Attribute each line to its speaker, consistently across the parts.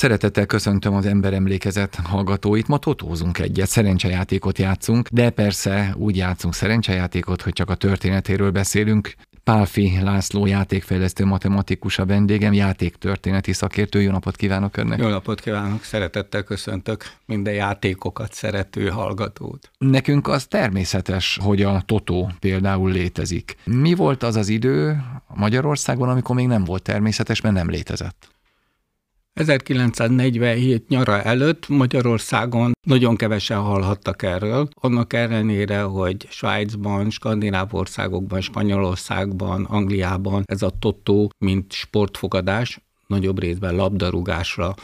Speaker 1: Szeretettel köszöntöm az emberemlékezet hallgatóit. Ma totózunk egyet, szerencsejátékot játszunk, de persze úgy játszunk szerencsejátékot, hogy csak a történetéről beszélünk. Pálfi László játékfejlesztő matematikus a vendégem, játéktörténeti szakértő. Jó napot kívánok önnek!
Speaker 2: Jó napot kívánok! Szeretettel köszöntök minden játékokat szerető hallgatót.
Speaker 1: Nekünk az természetes, hogy a Totó például létezik. Mi volt az az idő Magyarországon, amikor még nem volt természetes, mert nem létezett?
Speaker 2: 1947 nyara előtt Magyarországon nagyon kevesen hallhattak erről, annak ellenére, hogy Svájcban, Skandináv országokban, Spanyolországban, Angliában ez a totó, mint sportfogadás, nagyobb részben labdarúgásra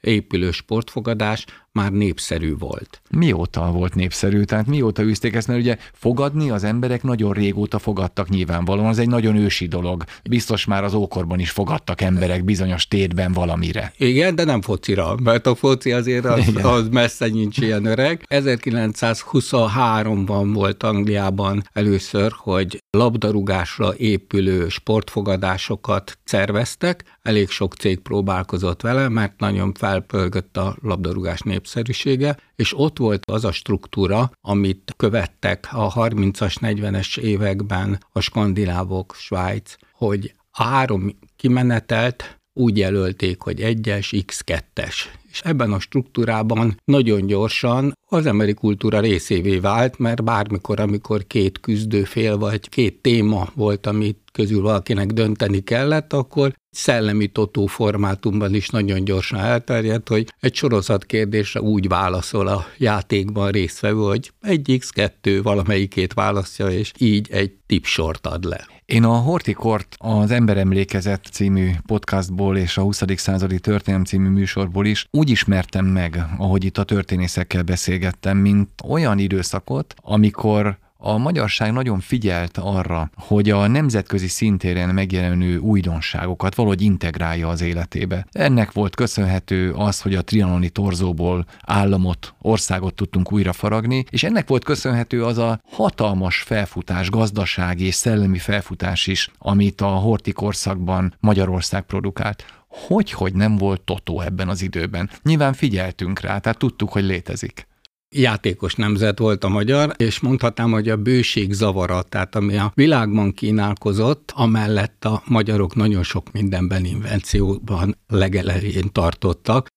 Speaker 2: épülő sportfogadás már népszerű volt.
Speaker 1: Mióta volt népszerű? Tehát mióta űzték ezt? Mert ugye fogadni az emberek nagyon régóta fogadtak nyilvánvalóan, az egy nagyon ősi dolog. Biztos már az ókorban is fogadtak emberek bizonyos tétben valamire.
Speaker 2: Igen, de nem focira, mert a foci azért az, az messze nincs ilyen öreg. 1923-ban volt Angliában először, hogy labdarúgásra épülő sportfogadásokat szerveztek. Elég sok cég próbálkozott vele, mert nagyon felpörgött a labdarúgás nép népszerűsége, és ott volt az a struktúra, amit követtek a 30-as, 40-es években a skandinávok, Svájc, hogy a három kimenetelt úgy jelölték, hogy egyes, X2-es. És ebben a struktúrában nagyon gyorsan az emberi kultúra részévé vált, mert bármikor, amikor két küzdőfél vagy két téma volt, amit közül valakinek dönteni kellett, akkor szellemi totó formátumban is nagyon gyorsan elterjedt, hogy egy sorozat kérdésre úgy válaszol a játékban résztvevő, hogy egy X2 valamelyikét választja, és így egy tipsort ad le.
Speaker 1: Én a Hortikort az Emberemlékezet című podcastból és a 20. századi történelem című műsorból is úgy ismertem meg, ahogy itt a történészekkel beszélgettem, mint olyan időszakot, amikor a magyarság nagyon figyelt arra, hogy a nemzetközi szintéren megjelenő újdonságokat valahogy integrálja az életébe. Ennek volt köszönhető az, hogy a trianoni torzóból államot, országot tudtunk újra faragni, és ennek volt köszönhető az a hatalmas felfutás, gazdasági és szellemi felfutás is, amit a horti korszakban Magyarország produkált hogy, hogy nem volt Totó ebben az időben. Nyilván figyeltünk rá, tehát tudtuk, hogy létezik
Speaker 2: játékos nemzet volt a magyar, és mondhatnám, hogy a bőség zavara, tehát ami a világban kínálkozott, amellett a magyarok nagyon sok mindenben invencióban legelején tartottak.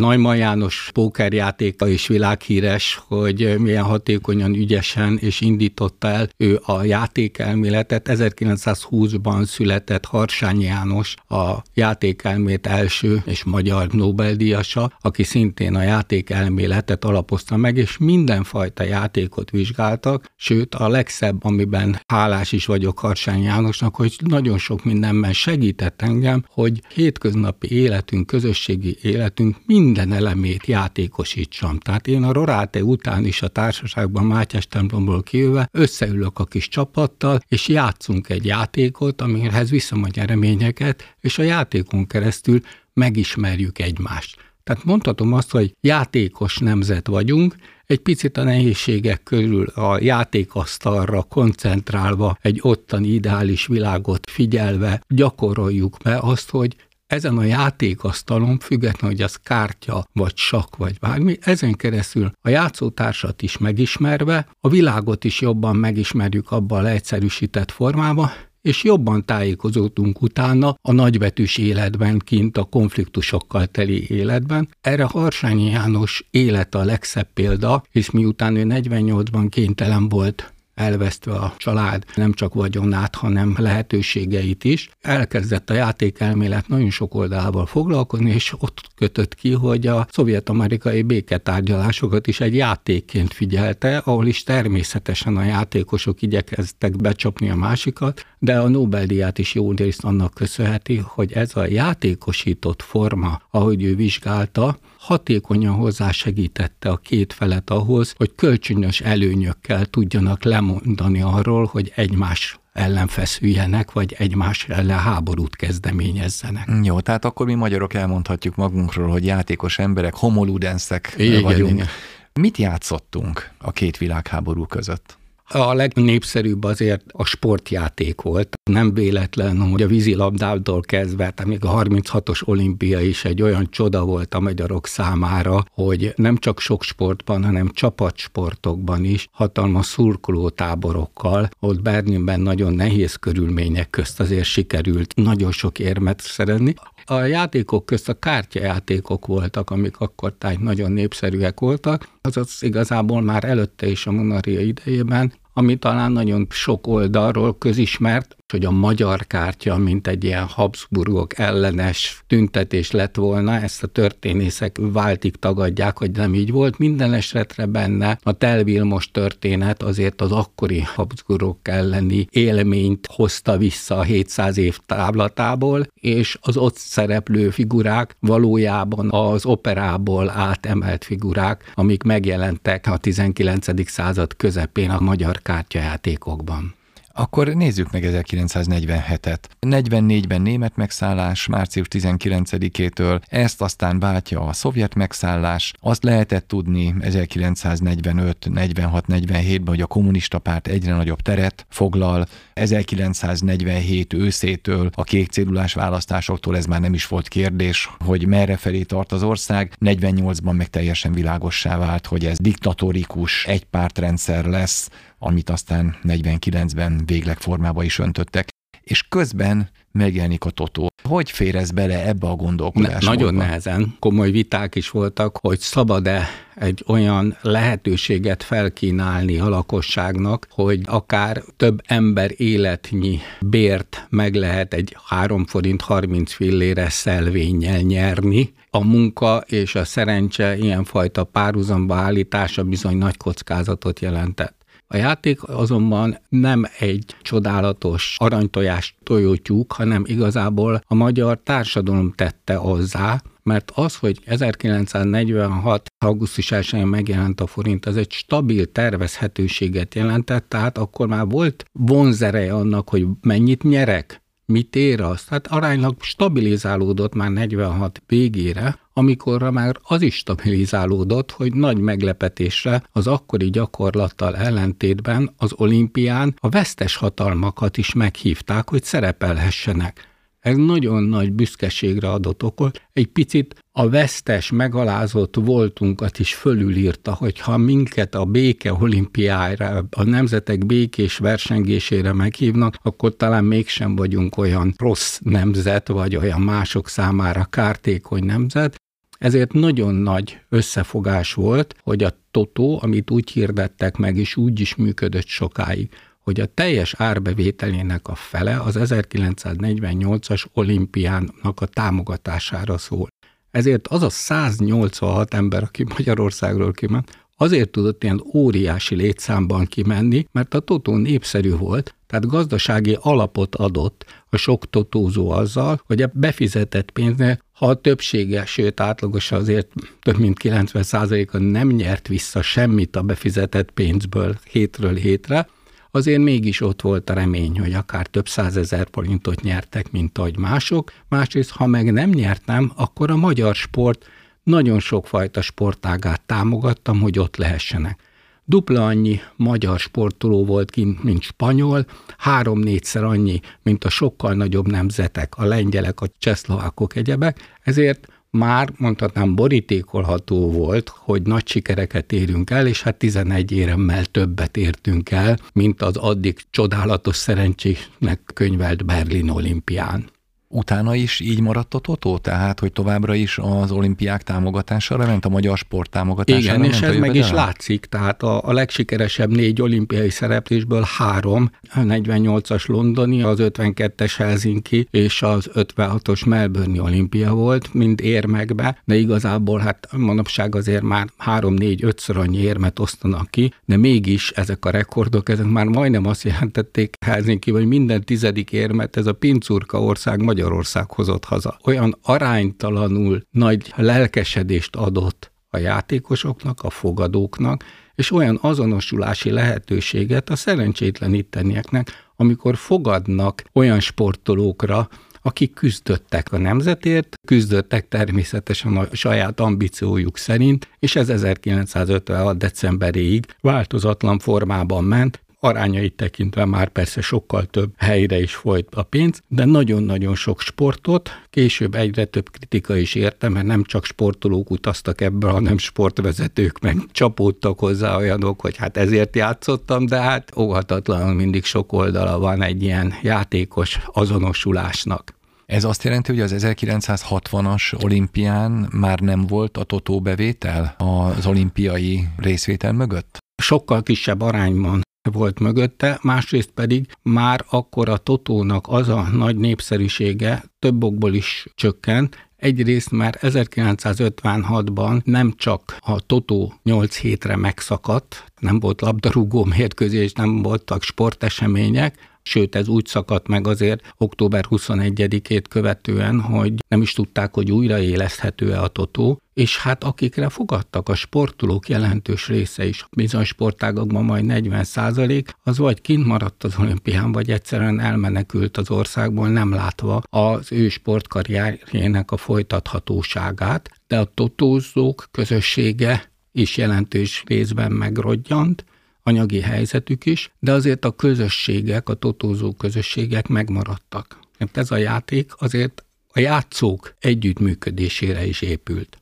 Speaker 2: Neumann János pókerjátéka is világhíres, hogy milyen hatékonyan, ügyesen és indította el ő a játékelméletet. 1920-ban született Harsány János, a játékelmét első és magyar Nobel-díjasa, aki szintén a játékelméletet alapozta meg, és mindenfajta játékot vizsgáltak, sőt a legszebb, amiben hálás is vagyok Harsány Jánosnak, hogy nagyon sok mindenben segített engem, hogy hétköznapi életünk, közösségi életünk mind minden elemét játékosítsam. Tehát én a Roráte után is a társaságban Mátyás templomból kijöve összeülök a kis csapattal, és játszunk egy játékot, amihez viszem a nyereményeket, és a játékon keresztül megismerjük egymást. Tehát mondhatom azt, hogy játékos nemzet vagyunk, egy picit a nehézségek körül a játékasztalra koncentrálva, egy ottani ideális világot figyelve gyakoroljuk be azt, hogy ezen a játékasztalon, függetlenül, hogy az kártya, vagy sak, vagy bármi, ezen keresztül a játszótársat is megismerve, a világot is jobban megismerjük abban a leegyszerűsített formában, és jobban tájékozódtunk utána a nagybetűs életben, kint a konfliktusokkal teli életben. Erre Harsányi János élet a legszebb példa, és miután ő 48-ban kénytelen volt elvesztve a család nem csak vagyonát, hanem lehetőségeit is. Elkezdett a játékelmélet nagyon sok oldalával foglalkozni, és ott kötött ki, hogy a szovjet-amerikai béketárgyalásokat is egy játékként figyelte, ahol is természetesen a játékosok igyekeztek becsapni a másikat, de a Nobel-díját is jó részt annak köszönheti, hogy ez a játékosított forma, ahogy ő vizsgálta, hatékonyan hozzásegítette a két felet ahhoz, hogy kölcsönös előnyökkel tudjanak lemondani arról, hogy egymás ellen feszüljenek, vagy egymás ellen háborút kezdeményezzenek.
Speaker 1: Jó, tehát akkor mi magyarok elmondhatjuk magunkról, hogy játékos emberek, homoludenszek igen, vagyunk. Igen. Mit játszottunk a két világháború között?
Speaker 2: A legnépszerűbb azért a sportjáték volt. Nem véletlen, hogy a vízilabdától kezdve, tehát még a 36-os olimpia is egy olyan csoda volt a magyarok számára, hogy nem csak sok sportban, hanem csapatsportokban is hatalmas szurkoló táborokkal, ott Berlinben nagyon nehéz körülmények közt azért sikerült nagyon sok érmet szerezni. A játékok közt a kártyajátékok voltak, amik akkor tájt nagyon népszerűek voltak, azaz igazából már előtte is a monarchia idejében ami talán nagyon sok oldalról közismert, hogy a magyar kártya, mint egy ilyen Habsburgok ellenes tüntetés lett volna, ezt a történészek váltig tagadják, hogy nem így volt. Minden esetre benne a Telvilmos történet azért az akkori Habsburgok elleni élményt hozta vissza a 700 év táblatából, és az ott szereplő figurák valójában az operából átemelt figurák, amik megjelentek a 19. század közepén a magyar kártyajátékokban.
Speaker 1: Akkor nézzük meg 1947-et. 44-ben német megszállás, március 19-től, ezt aztán váltja a szovjet megszállás. Azt lehetett tudni 1945, 46, 47-ben, hogy a kommunista párt egyre nagyobb teret foglal. 1947 őszétől, a kék cédulás választásoktól ez már nem is volt kérdés, hogy merre felé tart az ország. 48-ban meg teljesen világossá vált, hogy ez diktatórikus egypártrendszer lesz, amit aztán 49-ben végleg formába is öntöttek. És közben megjelenik a Totó. Hogy fér ez bele ebbe a gondolkodásba?
Speaker 2: Nagyon nehezen. Komoly viták is voltak, hogy szabad-e egy olyan lehetőséget felkínálni a lakosságnak, hogy akár több ember életnyi bért meg lehet egy 3 forint 30 fillére szelvénnyel nyerni, a munka és a szerencse ilyenfajta párhuzamba állítása bizony nagy kockázatot jelentett. A játék azonban nem egy csodálatos aranytojás tojótyúk, hanem igazából a magyar társadalom tette hozzá, mert az, hogy 1946. augusztus 1 megjelent a forint, az egy stabil tervezhetőséget jelentett, tehát akkor már volt vonzereje annak, hogy mennyit nyerek, mit ér az? Hát aránylag stabilizálódott már 46 végére, amikorra már az is stabilizálódott, hogy nagy meglepetésre az akkori gyakorlattal ellentétben az olimpián a vesztes hatalmakat is meghívták, hogy szerepelhessenek. Ez nagyon nagy büszkeségre adott okot. Egy picit a vesztes, megalázott voltunkat is fölülírta, hogy ha minket a béke olimpiára, a nemzetek békés versengésére meghívnak, akkor talán mégsem vagyunk olyan rossz nemzet, vagy olyan mások számára kártékony nemzet. Ezért nagyon nagy összefogás volt, hogy a Totó, amit úgy hirdettek meg, és úgy is működött sokáig, hogy a teljes árbevételének a fele az 1948-as olimpiának a támogatására szól. Ezért az a 186 ember, aki Magyarországról kiment, azért tudott ilyen óriási létszámban kimenni, mert a totó népszerű volt, tehát gazdasági alapot adott a sok totózó azzal, hogy a befizetett pénznél, ha a többsége, sőt átlagos azért több mint 90%-a nem nyert vissza semmit a befizetett pénzből hétről hétre, azért mégis ott volt a remény, hogy akár több százezer forintot nyertek, mint ahogy mások. Másrészt, ha meg nem nyertem, akkor a magyar sport nagyon sokfajta sportágát támogattam, hogy ott lehessenek. Dupla annyi magyar sportoló volt kint, mint spanyol, három-négyszer annyi, mint a sokkal nagyobb nemzetek, a lengyelek, a csehszlovákok, egyebek, ezért már mondhatnám borítékolható volt, hogy nagy sikereket érünk el, és hát 11 éremmel többet értünk el, mint az addig csodálatos szerencsének könyvelt Berlin olimpián
Speaker 1: utána is így maradt a Totó? Tehát, hogy továbbra is az olimpiák támogatására ment, a magyar sport támogatására
Speaker 2: Igen,
Speaker 1: ment
Speaker 2: és ez meg is látszik, tehát a, a legsikeresebb négy olimpiai szereplésből három, a 48-as londoni, az 52-es Helsinki és az 56-os Melbourne olimpia volt, mind érmekbe, de igazából hát manapság azért már három-négy, ötször annyi érmet osztanak ki, de mégis ezek a rekordok, ezek már majdnem azt jelentették Helsinki, hogy minden tizedik érmet ez a pincurka ország magyar Magyarország hozott haza. Olyan aránytalanul nagy lelkesedést adott a játékosoknak, a fogadóknak, és olyan azonosulási lehetőséget a szerencsétlenítenieknek, amikor fogadnak olyan sportolókra, akik küzdöttek a nemzetért, küzdöttek természetesen a saját ambíciójuk szerint, és ez 1956. decemberéig változatlan formában ment, arányait tekintve már persze sokkal több helyre is folyt a pénz, de nagyon-nagyon sok sportot, később egyre több kritika is érte, mert nem csak sportolók utaztak ebből, hanem sportvezetők meg csapódtak hozzá olyanok, hogy hát ezért játszottam, de hát óhatatlanul mindig sok oldala van egy ilyen játékos azonosulásnak.
Speaker 1: Ez azt jelenti, hogy az 1960-as olimpián már nem volt a totó bevétel az olimpiai részvétel mögött?
Speaker 2: Sokkal kisebb arányban volt mögötte, másrészt pedig már akkor a Totónak az a nagy népszerűsége több okból is csökkent, Egyrészt már 1956-ban nem csak a Totó 8 hétre megszakadt, nem volt labdarúgó mérkőzés, nem voltak sportesemények, sőt ez úgy szakadt meg azért október 21-ét követően, hogy nem is tudták, hogy újraéleszthető-e a totó, és hát akikre fogadtak a sportolók jelentős része is, bizony sportágokban majd 40 százalék, az vagy kint maradt az olimpián, vagy egyszerűen elmenekült az országból, nem látva az ő sportkarrierjének a folytathatóságát, de a totózók közössége is jelentős részben megrodjant, anyagi helyzetük is, de azért a közösségek, a totózó közösségek megmaradtak. Ez a játék azért a játszók együttműködésére is épült.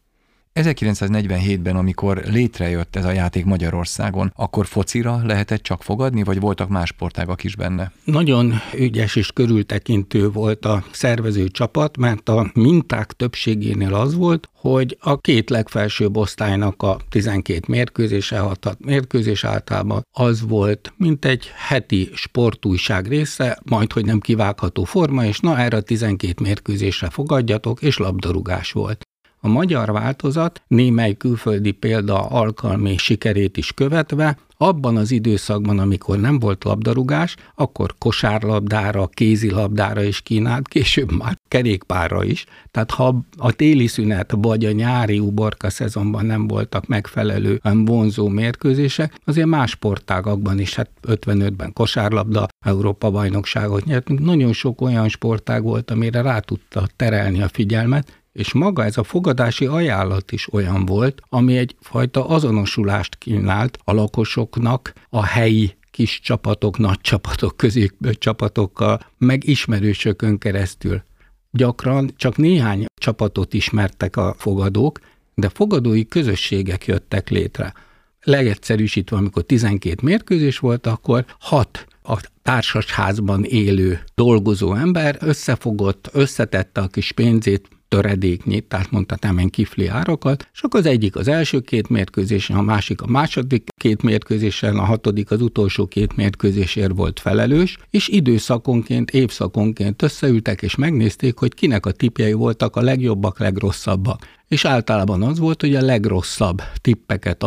Speaker 1: 1947-ben, amikor létrejött ez a játék Magyarországon, akkor focira lehetett csak fogadni, vagy voltak más sportágak is benne?
Speaker 2: Nagyon ügyes és körültekintő volt a szervező csapat, mert a minták többségénél az volt, hogy a két legfelsőbb osztálynak a 12 mérkőzése, 6 mérkőzés általában az volt, mint egy heti sportújság része, majd hogy nem kivágható forma, és na erre a 12 mérkőzésre fogadjatok, és labdarúgás volt. A magyar változat némely külföldi példa alkalmi sikerét is követve, abban az időszakban, amikor nem volt labdarúgás, akkor kosárlabdára, kézilabdára is kínált, később már kerékpárra is. Tehát ha a téli szünet vagy a nyári uborka szezonban nem voltak megfelelő vonzó mérkőzések, azért más sportágakban is, hát 55-ben kosárlabda, Európa bajnokságot nyertünk, nagyon sok olyan sportág volt, amire rá tudta terelni a figyelmet, és maga ez a fogadási ajánlat is olyan volt, ami egyfajta azonosulást kínált a lakosoknak a helyi kis csapatok, nagy csapatok, csapatokkal, meg ismerősökön keresztül. Gyakran csak néhány csapatot ismertek a fogadók, de fogadói közösségek jöttek létre. Legegyszerűsítve, amikor 12 mérkőzés volt, akkor hat a társasházban élő dolgozó ember összefogott, összetette a kis pénzét, töredéknyit, tehát mondhatnám én kifli árakat, és akkor az egyik az első két mérkőzésen, a másik a második két mérkőzésen, a hatodik az utolsó két mérkőzésért volt felelős, és időszakonként, évszakonként összeültek és megnézték, hogy kinek a tipjei voltak a legjobbak, legrosszabbak. És általában az volt, hogy a legrosszabb tippeket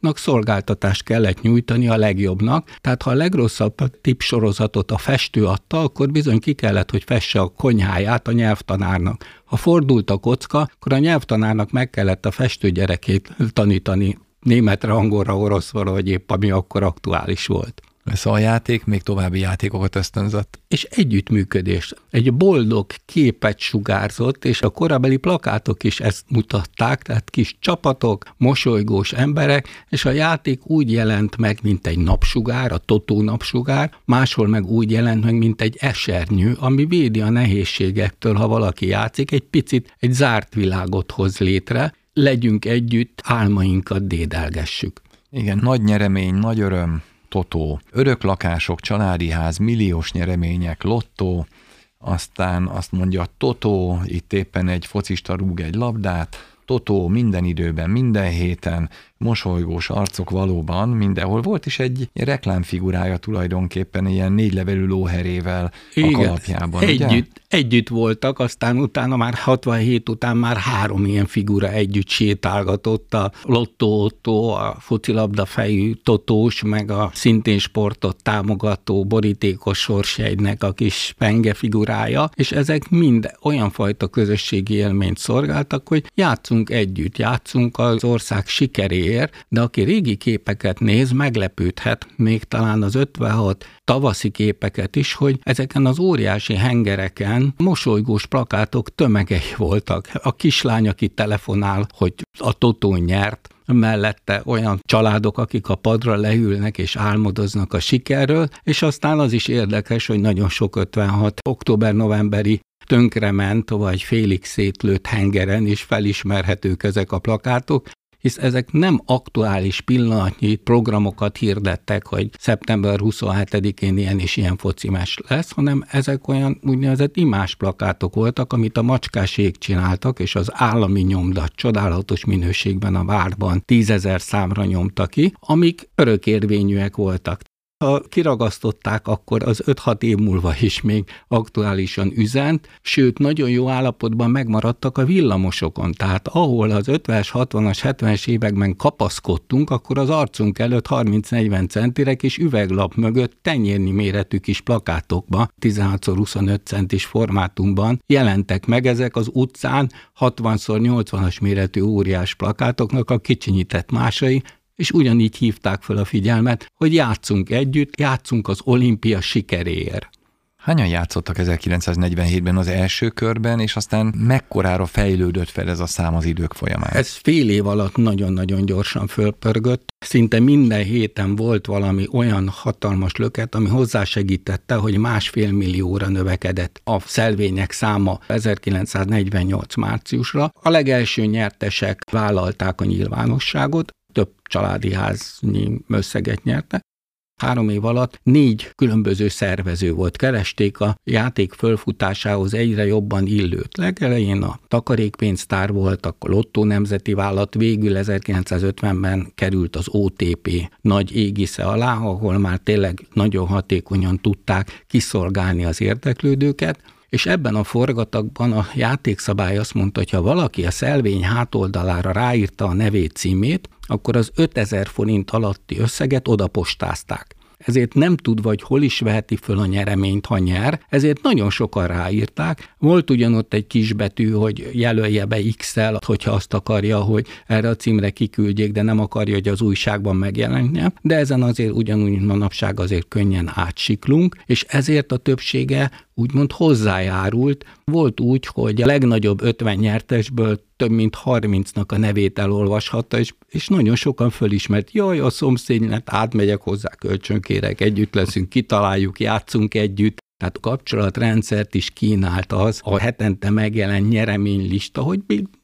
Speaker 2: adónak szolgáltatást kellett nyújtani a legjobbnak, tehát ha a legrosszabb tipp sorozatot a festő adta, akkor bizony ki kellett, hogy fesse a konyháját a nyelvtanárnak. Ha fordult a kocka, akkor a nyelvtanárnak meg kellett a festő gyerekét tanítani. Németre, angolra, oroszra, vagy épp ami akkor aktuális volt
Speaker 1: lesz a játék, még további játékokat ösztönzött.
Speaker 2: És együttműködés. Egy boldog képet sugárzott, és a korabeli plakátok is ezt mutatták, tehát kis csapatok, mosolygós emberek, és a játék úgy jelent meg, mint egy napsugár, a totó napsugár, máshol meg úgy jelent meg, mint egy esernyő, ami védi a nehézségektől, ha valaki játszik, egy picit egy zárt világot hoz létre, legyünk együtt, álmainkat dédelgessük.
Speaker 1: Igen, nagy nyeremény, nagy öröm, totó, örök lakások, családi ház, milliós nyeremények, lottó, aztán azt mondja Totó, itt éppen egy focista rúg egy labdát, Totó minden időben, minden héten, mosolygós arcok valóban mindenhol. Volt is egy reklámfigurája tulajdonképpen ilyen négy levelű lóherével Igen, a kalapjában.
Speaker 2: Együtt, ugye? együtt voltak, aztán utána már 67 után már három ilyen figura együtt sétálgatott, a Lotto Otto, a focilabda fejű Totós, meg a szintén sportot támogató borítékos sorsjegynek a kis penge figurája, és ezek mind olyan fajta közösségi élményt szolgáltak, hogy játszunk együtt, játszunk az ország sikeré ér, de aki régi képeket néz, meglepődhet, még talán az 56 tavaszi képeket is, hogy ezeken az óriási hengereken mosolygós plakátok tömegei voltak. A kislány, aki telefonál, hogy a Totó nyert, mellette olyan családok, akik a padra leülnek és álmodoznak a sikerről, és aztán az is érdekes, hogy nagyon sok 56 október-novemberi tönkrement, vagy félig szétlőtt hengeren is felismerhetők ezek a plakátok, hisz ezek nem aktuális pillanatnyi programokat hirdettek, hogy szeptember 27-én ilyen és ilyen focimes lesz, hanem ezek olyan úgynevezett imás plakátok voltak, amit a macskásék csináltak, és az állami nyomda csodálatos minőségben a várban tízezer számra nyomta ki, amik örökérvényűek voltak ha kiragasztották, akkor az 5-6 év múlva is még aktuálisan üzent, sőt, nagyon jó állapotban megmaradtak a villamosokon. Tehát ahol az 50-es, 60-as, 70-es években kapaszkodtunk, akkor az arcunk előtt 30-40 centirek és üveglap mögött tenyérnyi méretű kis plakátokba, 16x25 centis formátumban jelentek meg ezek az utcán 60x80-as méretű óriás plakátoknak a kicsinyített másai, és ugyanígy hívták fel a figyelmet, hogy játszunk együtt, játszunk az olimpia sikeréért.
Speaker 1: Hányan játszottak 1947-ben az első körben, és aztán mekkorára fejlődött fel ez a szám az idők folyamán?
Speaker 2: Ez fél év alatt nagyon-nagyon gyorsan fölpörgött. Szinte minden héten volt valami olyan hatalmas löket, ami hozzásegítette, hogy másfél millióra növekedett a szelvények száma 1948 márciusra. A legelső nyertesek vállalták a nyilvánosságot, több családi háznyi összeget nyertek. Három év alatt négy különböző szervező volt. Keresték a játék fölfutásához egyre jobban illőt. Legelején a takarékpénztár volt, akkor Lottó Nemzeti Vállalat, végül 1950-ben került az OTP nagy égisze alá, ahol már tényleg nagyon hatékonyan tudták kiszolgálni az érdeklődőket és ebben a forgatagban a játékszabály azt mondta, hogy ha valaki a szelvény hátoldalára ráírta a nevét címét, akkor az 5000 forint alatti összeget odapostázták ezért nem tud vagy hol is veheti föl a nyereményt, ha nyer, ezért nagyon sokan ráírták. Volt ugyanott egy kisbetű, hogy jelölje be X-el, hogyha azt akarja, hogy erre a címre kiküldjék, de nem akarja, hogy az újságban megjelenjen, de ezen azért ugyanúgy manapság azért könnyen átsiklunk, és ezért a többsége úgymond hozzájárult. Volt úgy, hogy a legnagyobb 50 nyertesből több mint 30-nak a nevét elolvashatta, és, és nagyon sokan fölismert, jaj, a szomszédnek átmegyek hozzá, kölcsönkérek, együtt leszünk, kitaláljuk, játszunk együtt, tehát a kapcsolatrendszert is kínált az a hetente megjelent nyereménylista, hogy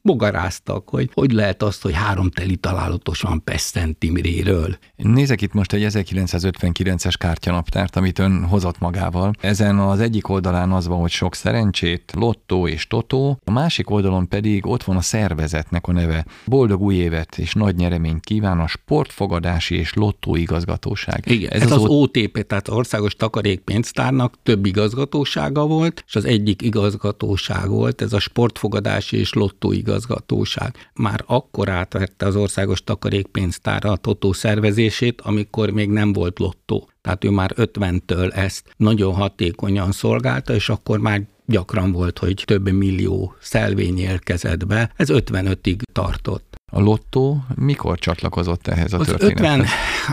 Speaker 2: bogaráztak, hogy hogy lehet azt, hogy három teli találatos van Peszten Timréről.
Speaker 1: Nézek itt most egy 1959-es kártyanaptárt, amit ön hozott magával. Ezen az egyik oldalán az van, hogy sok szerencsét, lottó és totó, a másik oldalon pedig ott van a szervezetnek a neve. Boldog új évet és nagy nyereményt kíván a sportfogadási és lottó igazgatóság.
Speaker 2: Igen, ez, ez az, az OTP, tehát Országos Takarékpénztárnak több igazgatósága volt, és az egyik igazgatóság volt, ez a sportfogadási és lottó igazgatóság már akkor átvette az országos takarékpénztára a totó szervezését, amikor még nem volt lottó. Tehát ő már 50-től ezt nagyon hatékonyan szolgálta, és akkor már gyakran volt, hogy több millió szelvény érkezett be. Ez 55-ig tartott.
Speaker 1: A lottó mikor csatlakozott ehhez a az történethez?
Speaker 2: 50,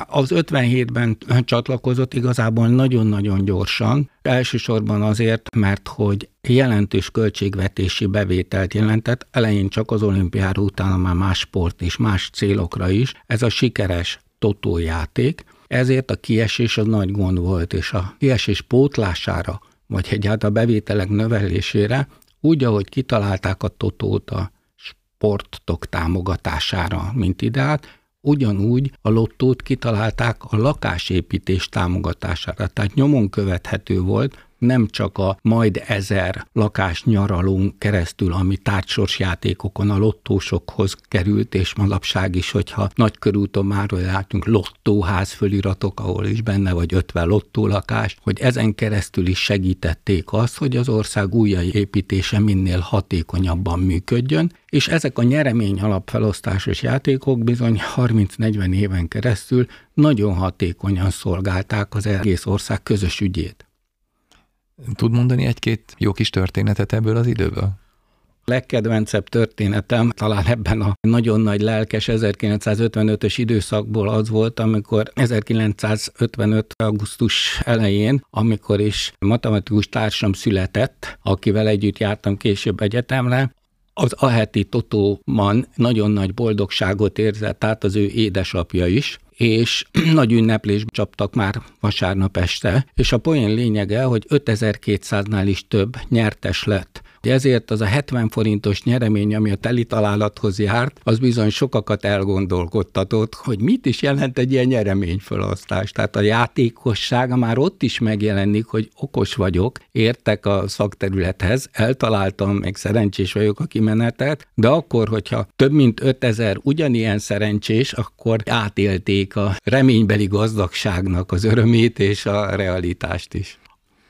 Speaker 2: az 57-ben csatlakozott igazából nagyon-nagyon gyorsan. Elsősorban azért, mert hogy jelentős költségvetési bevételt jelentett, elején csak az olimpiára, utána már más sport és más célokra is. Ez a sikeres totójáték, ezért a kiesés az nagy gond volt, és a kiesés pótlására, vagy egyáltalán a bevételek növelésére, úgy, ahogy kitalálták a totót a sportok támogatására, mint ideát, ugyanúgy a lottót kitalálták a lakásépítés támogatására. Tehát nyomon követhető volt, nem csak a majd ezer lakás nyaralunk keresztül, ami tárcsors a lottósokhoz került, és manapság is, hogyha nagy körúton már látunk lottóház föliratok, ahol is benne vagy 50 lottólakás, hogy ezen keresztül is segítették azt, hogy az ország újjáépítése minél hatékonyabban működjön, és ezek a nyeremény alapfelosztásos játékok bizony 30-40 éven keresztül nagyon hatékonyan szolgálták az egész ország közös ügyét.
Speaker 1: Tud mondani egy-két jó kis történetet ebből az időből?
Speaker 2: legkedvencebb történetem talán ebben a nagyon nagy lelkes 1955-ös időszakból az volt, amikor 1955. augusztus elején, amikor is matematikus társam született, akivel együtt jártam később egyetemre, Az aheti Totóman nagyon nagy boldogságot érzett át az ő édesapja is, és nagy ünneplés csaptak már vasárnap este, és a poén lényege, hogy 5200-nál is több nyertes lett ezért az a 70 forintos nyeremény, ami a teli találathoz járt, az bizony sokakat elgondolkodtatott, hogy mit is jelent egy ilyen nyereményfelosztás. Tehát a játékossága már ott is megjelenik, hogy okos vagyok, értek a szakterülethez, eltaláltam, meg szerencsés vagyok a kimenetet, de akkor, hogyha több mint 5000 ugyanilyen szerencsés, akkor átélték a reménybeli gazdagságnak az örömét és a realitást is.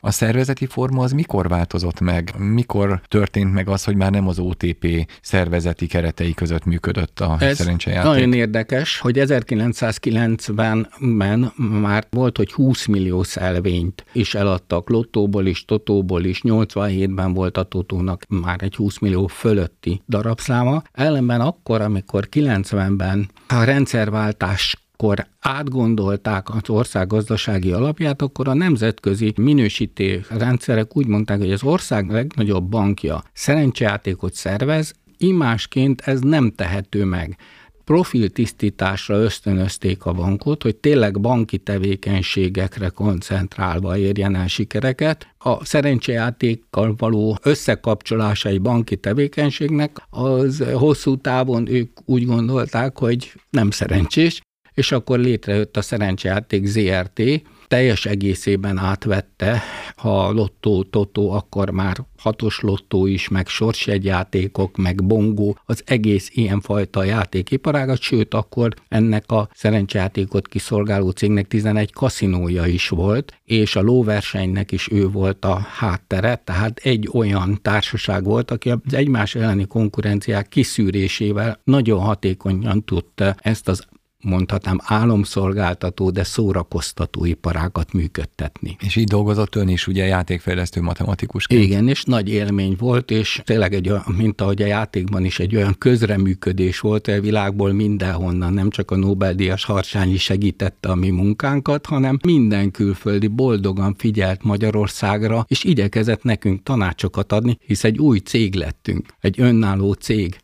Speaker 1: A szervezeti forma az mikor változott meg? Mikor történt meg az, hogy már nem az OTP szervezeti keretei között működött a Ez szerencsejáték?
Speaker 2: nagyon érdekes, hogy 1990-ben már volt, hogy 20 millió szelvényt is eladtak lottóból is, totóból is, 87-ben volt a totónak már egy 20 millió fölötti darabszáma. Ellenben akkor, amikor 90-ben a rendszerváltás amikor átgondolták az ország gazdasági alapját, akkor a nemzetközi minősítő rendszerek úgy mondták, hogy az ország legnagyobb bankja szerencsejátékot szervez, imásként ez nem tehető meg profiltisztításra ösztönözték a bankot, hogy tényleg banki tevékenységekre koncentrálva érjen el sikereket. A szerencsejátékkal való összekapcsolása egy banki tevékenységnek, az hosszú távon ők úgy gondolták, hogy nem szerencsés, és akkor létrejött a szerencsejáték ZRT, teljes egészében átvette a lottó, totó, akkor már hatos lottó is, meg sorsjegyjátékok, meg bongó, az egész ilyenfajta játékiparágat, sőt akkor ennek a szerencsejátékot kiszolgáló cégnek 11 kaszinója is volt, és a lóversenynek is ő volt a háttere, tehát egy olyan társaság volt, aki az egymás elleni konkurenciák kiszűrésével nagyon hatékonyan tudta ezt az mondhatnám álomszolgáltató, de szórakoztató iparágat működtetni.
Speaker 1: És így dolgozott ön is, ugye játékfejlesztő matematikus.
Speaker 2: Igen, és nagy élmény volt, és tényleg egy olyan, mint ahogy a játékban is egy olyan közreműködés volt a világból mindenhonnan, nem csak a Nobel-díjas Harsányi segítette a mi munkánkat, hanem minden külföldi boldogan figyelt Magyarországra, és igyekezett nekünk tanácsokat adni, hisz egy új cég lettünk, egy önálló cég.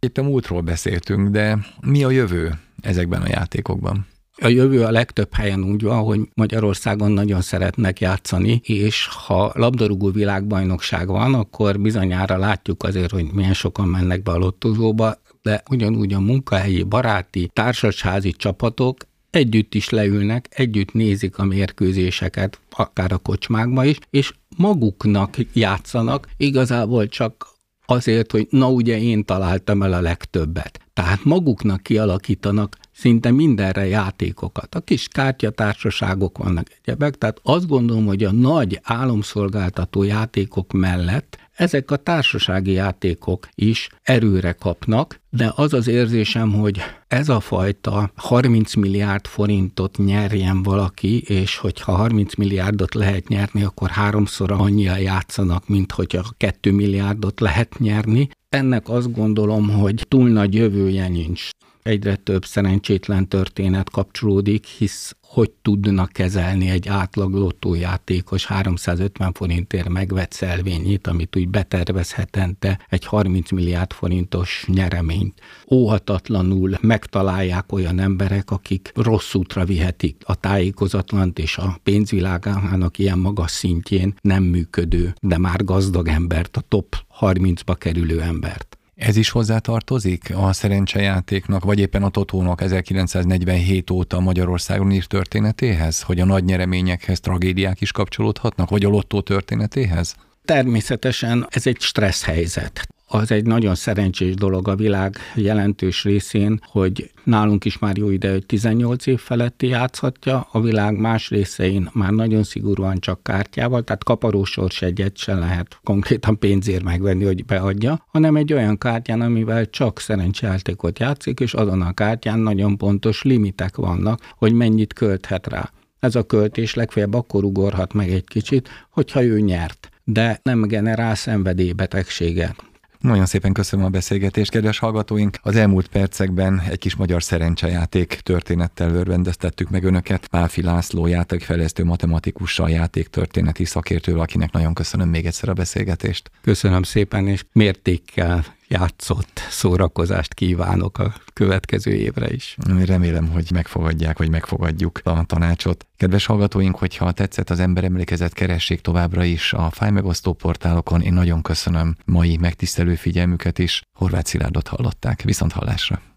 Speaker 1: Itt a múltról beszéltünk, de mi a jövő? Ezekben a játékokban.
Speaker 2: A jövő a legtöbb helyen úgy van, hogy Magyarországon nagyon szeretnek játszani, és ha labdarúgó világbajnokság van, akkor bizonyára látjuk azért, hogy milyen sokan mennek be a lottozóba, de ugyanúgy a munkahelyi, baráti, társasházi csapatok együtt is leülnek, együtt nézik a mérkőzéseket, akár a kocsmákba is, és maguknak játszanak, igazából csak azért, hogy na ugye én találtam el a legtöbbet. Tehát maguknak kialakítanak szinte mindenre játékokat. A kis kártyatársaságok vannak egyebek, tehát azt gondolom, hogy a nagy álomszolgáltató játékok mellett ezek a társasági játékok is erőre kapnak, de az az érzésem, hogy ez a fajta 30 milliárd forintot nyerjen valaki, és hogyha 30 milliárdot lehet nyerni, akkor háromszor annyian játszanak, mint hogyha 2 milliárdot lehet nyerni. Ennek azt gondolom, hogy túl nagy jövője nincs egyre több szerencsétlen történet kapcsolódik, hisz hogy tudnak kezelni egy átlag lottójátékos 350 forintért megvett szelvényét, amit úgy betervez hetente egy 30 milliárd forintos nyereményt. Óhatatlanul megtalálják olyan emberek, akik rossz útra vihetik a tájékozatlant és a pénzvilágának ilyen magas szintjén nem működő, de már gazdag embert, a top 30-ba kerülő embert.
Speaker 1: Ez is hozzátartozik a szerencsejátéknak, vagy éppen a Totónak 1947 óta Magyarországon írt történetéhez, hogy a nagy nyereményekhez tragédiák is kapcsolódhatnak, vagy a lottó történetéhez?
Speaker 2: Természetesen ez egy stressz helyzet az egy nagyon szerencsés dolog a világ jelentős részén, hogy nálunk is már jó ide, hogy 18 év feletti játszhatja, a világ más részein már nagyon szigorúan csak kártyával, tehát kaparósors egyet se lehet konkrétan pénzért megvenni, hogy beadja, hanem egy olyan kártyán, amivel csak szerencsejátékot játszik, és azon a kártyán nagyon pontos limitek vannak, hogy mennyit költhet rá. Ez a költés legfeljebb akkor ugorhat meg egy kicsit, hogyha ő nyert de nem generál szenvedélybetegséget.
Speaker 1: Nagyon szépen köszönöm a beszélgetést, kedves hallgatóink! Az elmúlt percekben egy kis magyar szerencsejáték történettel örvendeztettük meg önöket. Pálfi László játékfejlesztő matematikussal, játéktörténeti szakértővel, akinek nagyon köszönöm még egyszer a beszélgetést.
Speaker 2: Köszönöm szépen, és mértékkel játszott szórakozást kívánok a következő évre is.
Speaker 1: Remélem, hogy megfogadják, vagy megfogadjuk a tanácsot. Kedves hallgatóink, hogyha tetszett az ember emlékezet, keressék továbbra is a fájmegosztó portálokon. Én nagyon köszönöm mai megtisztelő figyelmüket is. Horváth Szilárdot hallották. Viszont hallásra!